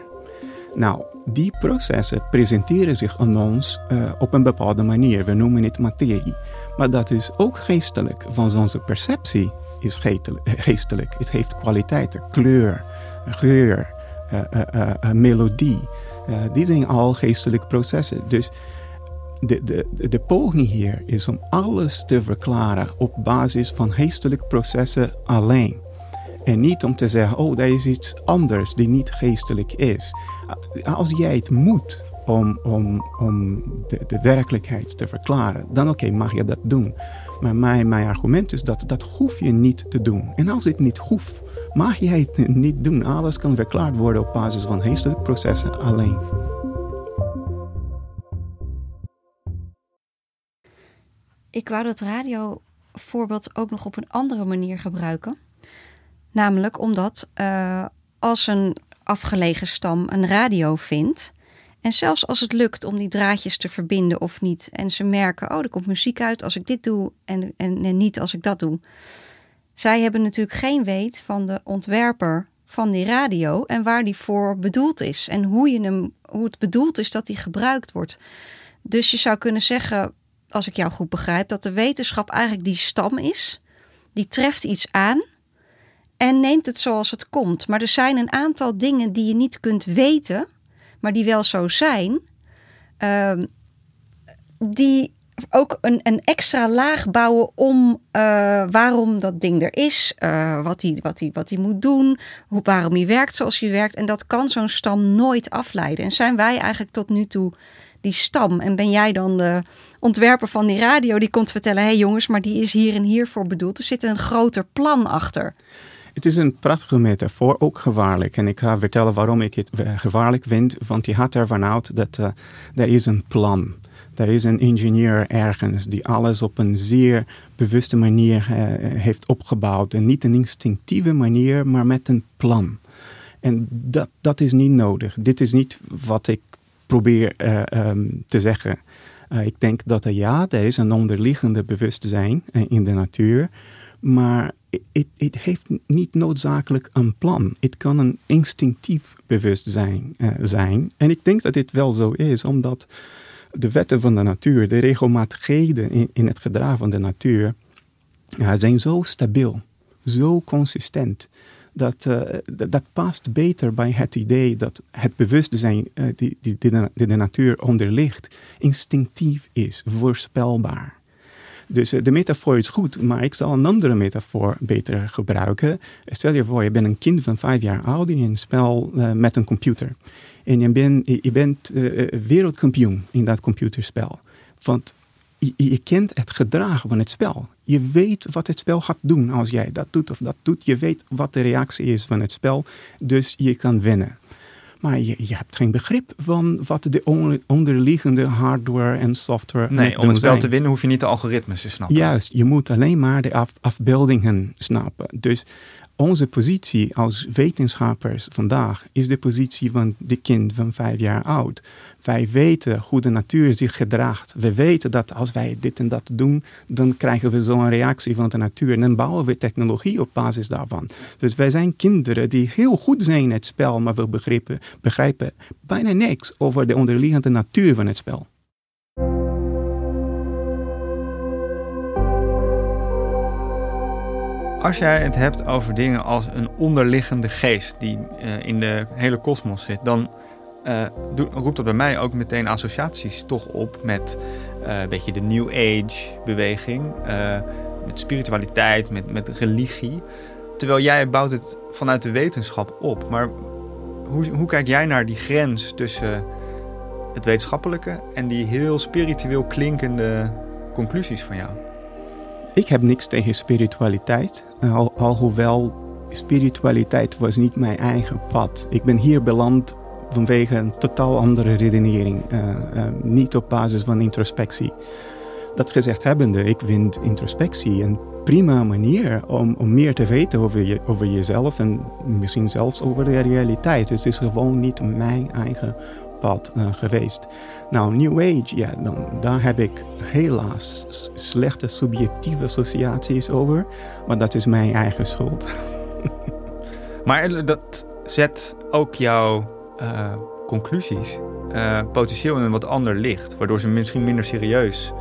Nou, die processen presenteren zich aan ons uh, op een bepaalde manier. We noemen het materie. Maar dat is ook geestelijk, van onze perceptie is geestelijk. Het heeft kwaliteiten, kleur, geur, melodie. die zijn al geestelijke processen. Dus de, de, de poging hier is om alles te verklaren op basis van geestelijke processen alleen. En niet om te zeggen, oh, er is iets anders die niet geestelijk is. Als jij het moet om, om, om de, de werkelijkheid te verklaren, dan oké, mag je dat doen. Maar mijn, mijn argument is dat dat hoef je niet te doen. En als het niet hoeft, mag jij het niet doen. Alles kan verklaard worden op basis van geestelijke processen alleen. Ik wou dat radiovoorbeeld ook nog op een andere manier gebruiken. Namelijk omdat uh, als een afgelegen stam een radio vindt. En zelfs als het lukt om die draadjes te verbinden of niet. En ze merken, oh, er komt muziek uit als ik dit doe en, en, en niet als ik dat doe. Zij hebben natuurlijk geen weet van de ontwerper van die radio en waar die voor bedoeld is. En hoe, je hem, hoe het bedoeld is dat die gebruikt wordt. Dus je zou kunnen zeggen, als ik jou goed begrijp, dat de wetenschap eigenlijk die stam is. Die treft iets aan en neemt het zoals het komt. Maar er zijn een aantal dingen die je niet kunt weten, maar die wel zo zijn, uh, die ook een, een extra laag bouwen om uh, waarom dat ding er is, uh, wat hij wat die, wat die moet doen, hoe, waarom hij werkt zoals hij werkt. En dat kan zo'n stam nooit afleiden. En zijn wij eigenlijk tot nu toe die stam? En ben jij dan de ontwerper van die radio die komt vertellen: hé hey jongens, maar die is hier en hiervoor bedoeld. Er zit een groter plan achter. Het is een prachtige metafoor, ook gevaarlijk. En ik ga vertellen waarom ik het gevaarlijk vind. Want je gaat ervan uit dat uh, er is een plan. Er is een ingenieur ergens die alles op een zeer bewuste manier uh, heeft opgebouwd. En niet een instinctieve manier, maar met een plan. En dat, dat is niet nodig. Dit is niet wat ik probeer um, te zeggen. Ik denk dat er ja, er is een onderliggende bewustzijn in de natuur. Maar het heeft niet noodzakelijk een plan. Het kan een instinctief bewustzijn uh, zijn. En ik denk dat dit wel zo is, omdat de wetten van de natuur, de regelmatigheden in, in het gedrag van de natuur, uh, zijn zo stabiel, zo consistent. Dat, uh, dat past beter bij het idee dat het bewustzijn die, die, die, de, die de natuur onderligt, instinctief is, voorspelbaar. Dus eh, de metafoor is goed, maar ik zal een andere metafoor beter gebruiken. Stel je voor, je bent een kind van vijf jaar oud in een spel uh, met een computer. En je, ben, je bent uh, wereldkampioen in dat computerspel. Want je, je, kent het gedrag van het spel. Je weet wat het spel gaat doen als jij dat doet of dat doet. Je weet wat de reactie is van het spel. Dus je kan winnen. Maar je, je, hebt geen begrip van wat de onderliggende hardware en software. Nee, om het spel te winnen hoef je niet de algoritmes te snappen. Juist, je moet alleen maar de af, afbeeldingen snappen. Dus onze positie als wetenschappers vandaag is de positie van de kind van vijf jaar oud. Wij weten hoe de natuur zich gedraagt. We weten dat als wij dit en dat doen, dan krijgen we zo'n reactie van de natuur. En dan bouwen we technologie op basis daarvan. Dus wij zijn kinderen die heel goed zijn in het spel, maar we begrijpen, begrijpen bijna niks over de onderliggende natuur van het spel. Als jij het hebt over dingen als een onderliggende geest die uh, in de hele kosmos zit, dan uh, roept dat bij mij ook meteen associaties toch op met uh, een beetje de New Age beweging, met spiritualiteit, met, met religie. Terwijl jij bouwt het vanuit de wetenschap op. Maar hoe, hoe kijk jij naar die grens tussen het wetenschappelijke en die heel spiritueel klinkende conclusies van jou? Ik heb niks tegen spiritualiteit, al, alhoewel spiritualiteit was niet mijn eigen pad. Ik ben hier beland vanwege een totaal andere redenering, uh, uh, niet op basis van introspectie. Dat gezegd hebbende, ik vind introspectie een prima manier om, om meer te weten over, je, over jezelf en misschien zelfs over de realiteit. Het is gewoon niet mijn eigen pad uh, geweest. Nou, New Age, ja, dan, daar heb ik helaas slechte subjectieve associaties over. Maar dat is mijn eigen schuld. maar dat zet ook jouw uh, conclusies uh, potentieel in een wat ander licht. Waardoor ze misschien minder serieus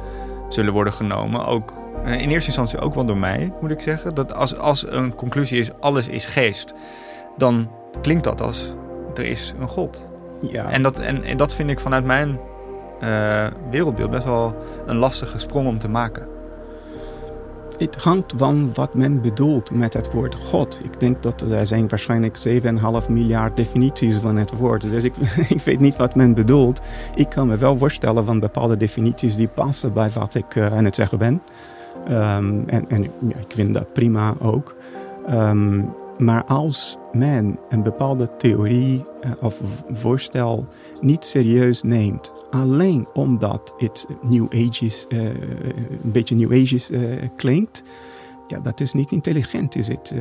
zullen worden genomen. Ook in eerste instantie ook wel door mij, moet ik zeggen. Dat als, als een conclusie is, alles is geest. Dan klinkt dat als, er is een God. Ja. En, dat, en, en dat vind ik vanuit mijn uh, wereldbeeld best wel een lastige sprong om te maken. Het hangt van wat men bedoelt met het woord God. Ik denk dat er zijn waarschijnlijk 7,5 miljard definities van het woord. Dus ik, ik weet niet wat men bedoelt. Ik kan me wel voorstellen van bepaalde definities die passen bij wat ik uh, aan het zeggen ben. Um, en en ja, ik vind dat prima ook. Um, maar als men een bepaalde theorie uh, of voorstel niet serieus neemt, alleen omdat het New Ages, uh, een beetje New Ages uh, klinkt, ja, dat is niet intelligent, is het?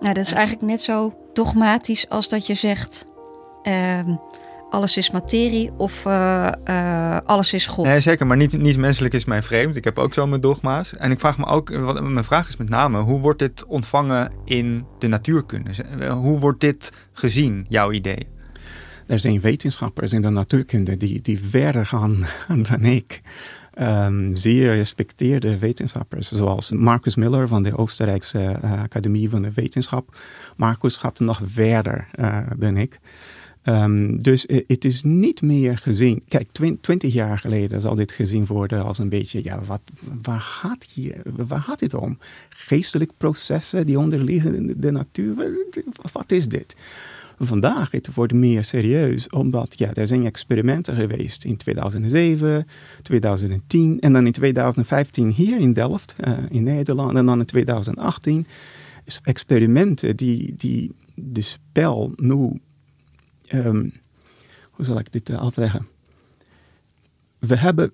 Nou, dat is eigenlijk net zo dogmatisch als dat je zegt. Ehm, alles is materie of uh, uh, alles is God. Nee, zeker, maar niet, niet menselijk is mij vreemd. Ik heb ook zo mijn dogma's. En ik vraag me ook, wat, mijn vraag is met name, hoe wordt dit ontvangen in de natuurkunde? Hoe wordt dit gezien, jouw idee? Er zijn wetenschappers in de natuurkunde die, die verder gaan dan ik. Um, zeer respecteerde wetenschappers, zoals Marcus Miller van de Oostenrijkse uh, Academie van de Wetenschap. Marcus gaat nog verder dan ik. Um, dus het is niet meer gezien. Kijk, twintig jaar geleden zal dit gezien worden als een beetje, ja, wat, waar, gaat hier, waar gaat dit om? Geestelijke processen die onderliggen in de, natuur, wat is dit? Vandaag het wordt meer serieus, omdat ja, er zijn experimenten geweest in 2007, 2010 en dan in 2015 hier in Delft, uh, in Nederland en dan in 2018. Experimenten die, die de spel nu um, hoe zal ik dit uh, uitleggen? We hebben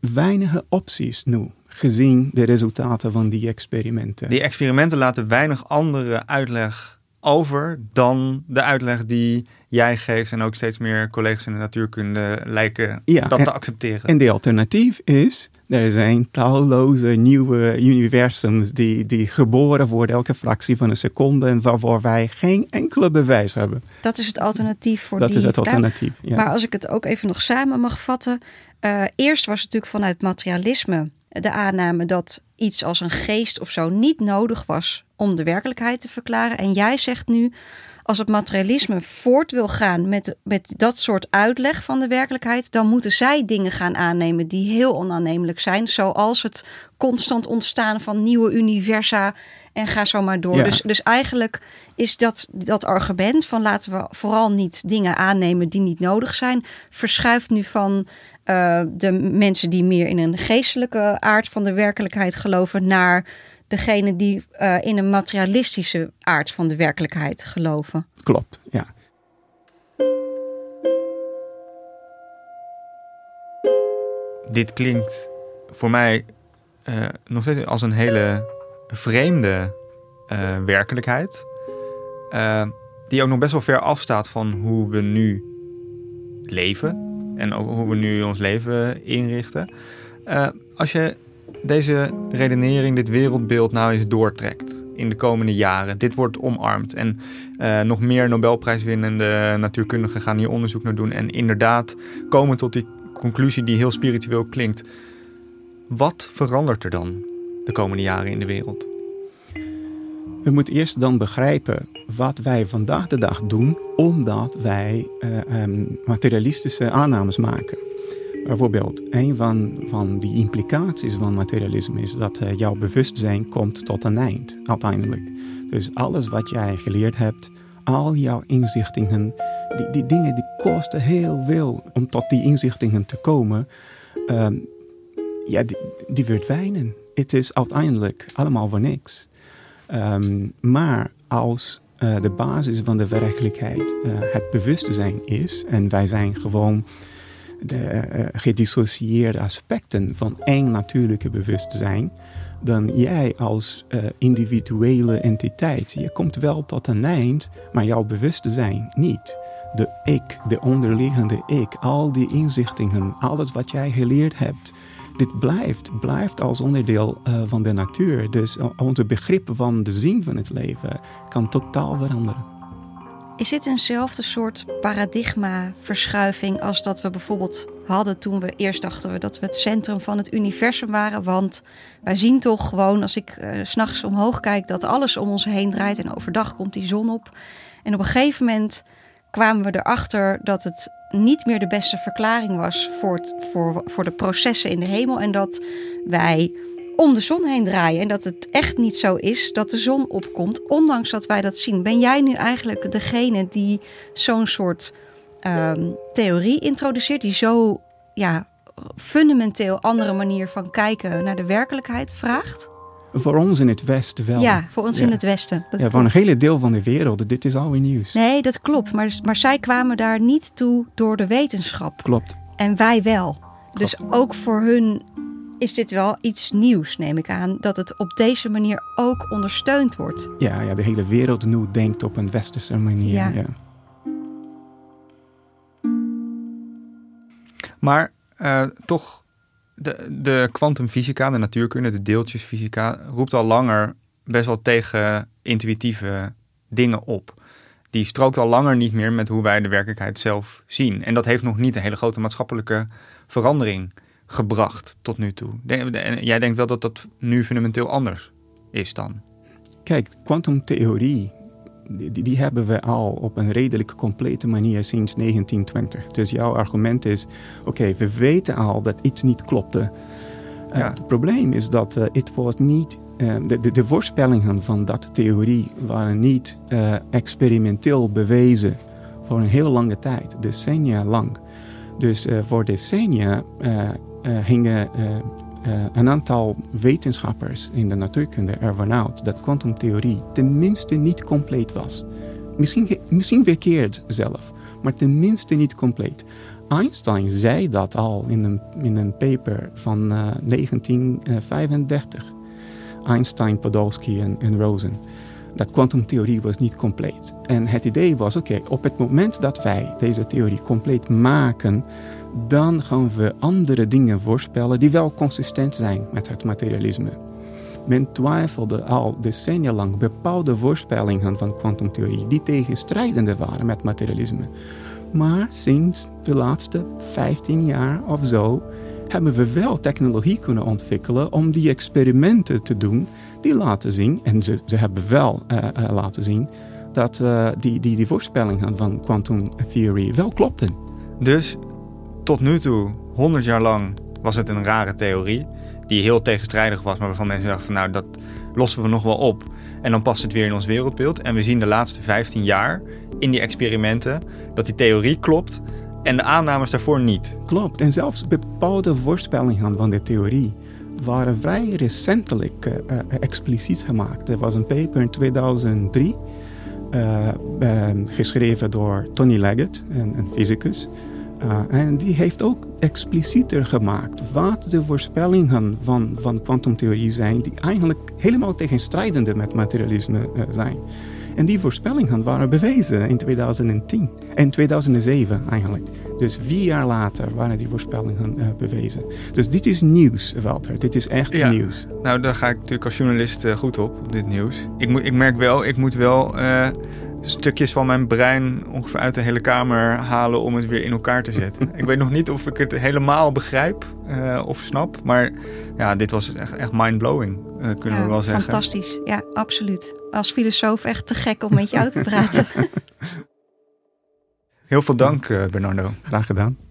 weinige opties nu, gezien de resultaten van die experimenten. Die experimenten laten weinig andere uitleg over dan de uitleg die jij geeft en ook steeds meer collega's in de natuurkunde lijken ja, dat en, te accepteren. En de alternatief is, er zijn talloze nieuwe universums die, die geboren worden elke fractie van een seconde en waarvoor wij geen enkele bewijs hebben. Dat is het alternatief voor dat die... is het alternatief, ja. Maar als ik het ook even nog samen mag vatten. Uh, eerst was het natuurlijk vanuit materialisme de aanname dat iets als een geest of zo niet nodig was om de werkelijkheid te verklaren. En jij zegt nu, als het materialisme voort wil gaan met, met dat soort uitleg van de werkelijkheid, dan moeten zij dingen gaan aannemen die heel onaannemelijk zijn, zoals het constant ontstaan van nieuwe universa en ga zo maar door. Ja. Dus, dus eigenlijk is dat, dat argument van laten we vooral niet dingen aannemen die niet nodig zijn, verschuift nu van uh, de mensen die meer in een geestelijke aard van de werkelijkheid geloven naar degene die uh, in een materialistische aard van de werkelijkheid geloven. Klopt, ja. Dit klinkt voor mij uh, nog steeds als een hele vreemde uh, werkelijkheid. uh, die ook nog best wel ver afstaat van hoe we nu leven en ook hoe we nu ons leven inrichten. Uh, als je deze redenering, dit wereldbeeld nou eens doortrekt in de komende jaren. Dit wordt omarmd en uh, nog meer Nobelprijswinnende natuurkundigen gaan hier onderzoek naar doen en inderdaad komen tot die conclusie die heel spiritueel klinkt. Wat verandert er dan de komende jaren in de wereld? We moeten eerst dan begrijpen wat wij vandaag de dag doen, omdat wij uh, um, materialistische aannames maken. Bijvoorbeeld, een van, van die implicaties van materialisme is dat uh, jouw bewustzijn komt tot een eind, uiteindelijk. Dus alles wat jij geleerd hebt, al jouw inzichtingen, die, die dingen die kosten heel veel om tot die inzichtingen te komen. Um, ja, die, die verdwijnen. Het is uiteindelijk allemaal voor niks. Um, maar als uh, de basis van de werkelijkheid uh, het bewustzijn is en wij zijn gewoon de uh, gedissocieerde aspecten van één natuurlijke bewustzijn, dan jij als individuele entiteit, je komt wel tot een eind, maar jouw bewustzijn niet. De ik, de onderliggende ik, al die inzichtingen, alles wat jij geleerd hebt, dit blijft, blijft als onderdeel van de natuur. Dus onze begrip van de zin van het leven kan totaal veranderen. Is dit eenzelfde soort paradigmaverschuiving als dat we bijvoorbeeld hadden toen we eerst dachten we dat we het centrum van het universum waren? Want wij zien toch gewoon als ik uh, s'nachts omhoog kijk dat alles om ons heen draait en overdag komt die zon op. En op een gegeven moment kwamen we erachter dat het niet meer de beste verklaring was voor, het, voor, voor de processen in de hemel. En dat wij om de zon heen draaien. En dat het echt niet zo is dat de zon opkomt, ondanks dat wij dat zien. Ben jij nu eigenlijk degene die zo'n soort um, theorie introduceert, die zo ja, fundamenteel andere manier van kijken naar de werkelijkheid vraagt? Voor ons in het Westen wel. Ja, voor ons ja. in het Westen. Dat ja, voor een hele deel van de wereld. Dit is alweer nieuws. Nee, dat klopt. Maar, maar zij kwamen daar niet toe door de wetenschap. Klopt. En wij wel. Klopt. Dus ook voor hun is dit wel iets nieuws, neem ik aan. Dat het op deze manier ook ondersteund wordt. Ja, ja de hele wereld nu denkt op een westerse manier. Ja. ja. Maar uh, toch de kwantumfysica, de, de natuurkunde, de deeltjesfysica, roept al langer best wel tegen intuïtieve dingen op. Die strookt al langer niet meer met hoe wij de werkelijkheid zelf zien. En dat heeft nog niet een hele grote maatschappelijke verandering gebracht tot nu toe. Jij denkt wel dat dat nu fundamenteel anders is dan? Kijk, kwantumtheorie, die, die, hebben we al op een redelijk complete manier sinds 1920. Dus jouw argument is, oké, okay, we weten al dat iets niet klopte. Ja. Uh, het probleem is dat uh, het wordt niet... De, de, de, voorspellingen van dat theorie waren niet experimenteel bewezen voor een heel lange tijd, decennia lang. Dus voor decennia gingen uh, een aantal wetenschappers in de natuurkunde ervan uit dat kwantumtheorie tenminste niet compleet was. Misschien, misschien verkeerd zelf, maar tenminste niet compleet. Einstein zei dat al in een, in een paper van uh, 1935. Einstein, Podolsky en, en Rosen. Dat kwantumtheorie was niet compleet. En het idee was, oké, op het moment dat wij deze theorie compleet maken, dan gaan we andere dingen voorspellen die wel consistent zijn met het materialisme. Men twijfelde al decennia lang bepaalde voorspellingen van kwantumtheorie die tegenstrijdende waren met materialisme. Maar sinds de laatste 15 jaar of zo hebben we wel technologie kunnen ontwikkelen om die experimenten te doen die laten zien, en ze, ze hebben wel uh, uh, laten zien, dat uh, die, die, die voorspellingen van quantum theory wel klopten. Dus tot nu toe, 100 jaar lang, was het een rare theorie. Die heel tegenstrijdig was, maar waarvan mensen dachten van nou, dat lossen we nog wel op. En dan past het weer in ons wereldbeeld. En we zien de laatste 15 jaar in die experimenten dat die theorie klopt en de aannames daarvoor niet. Klopt. En zelfs bepaalde voorspellingen van de theorie waren vrij recentelijk uh, uh, expliciet gemaakt. Er was een paper in 2003 uh, geschreven door Tony Leggett, een fysicus. Uh, en die heeft ook explicieter gemaakt wat de voorspellingen van, van kwantumtheorie zijn, die eigenlijk helemaal tegenstrijdende met materialisme uh, zijn. En die voorspellingen waren bewezen in 2010. En 2007 eigenlijk. Dus vier jaar later waren die voorspellingen uh, bewezen. Dus dit is nieuws, Walter. Dit is echt Ja. nieuws. Nou, daar ga ik natuurlijk als journalist eh, goed op, op dit nieuws. Ik, moet, ik merk wel, ik moet wel eh, stukjes van mijn brein ongeveer uit de hele kamer halen om het weer in elkaar te zetten. ik weet nog niet of ik het helemaal begrijp eh, of snap, maar ja, dit was echt, echt mind-blowing, eh, kunnen Ja, we wel zeggen. Fantastisch, ja, absoluut. Als filosoof echt te gek om met jou te praten. Heel veel dank, eh, Bernardo. Graag gedaan.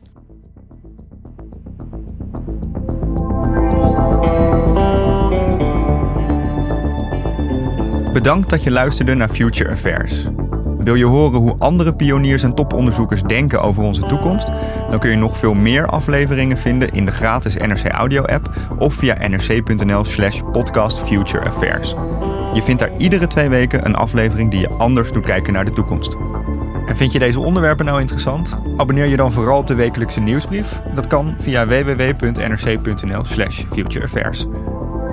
Bedankt dat je luisterde naar Future Affairs. Wil je horen hoe andere pioniers en toponderzoekers denken over onze toekomst? Dan kun je nog veel meer afleveringen vinden in de gratis NRC Audio app of via nrc.nl/slash podcast. Je vindt daar iedere twee weken een aflevering die je anders doet kijken naar de toekomst. En vind je deze onderwerpen nou interessant? Abonneer je dan vooral op de wekelijkse nieuwsbrief. Dat kan via www.nrc.nl/slash futureaffairs.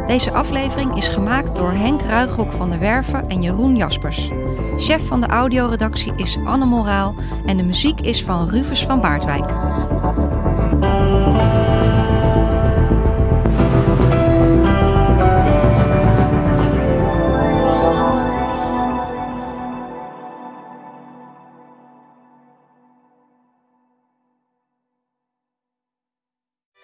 Deze aflevering is gemaakt door Henk Ruigrok van der Werven en Jeroen Jaspers. Chef van de audioredactie is Anne Moraal en de muziek is van Rufus van Baardwijk.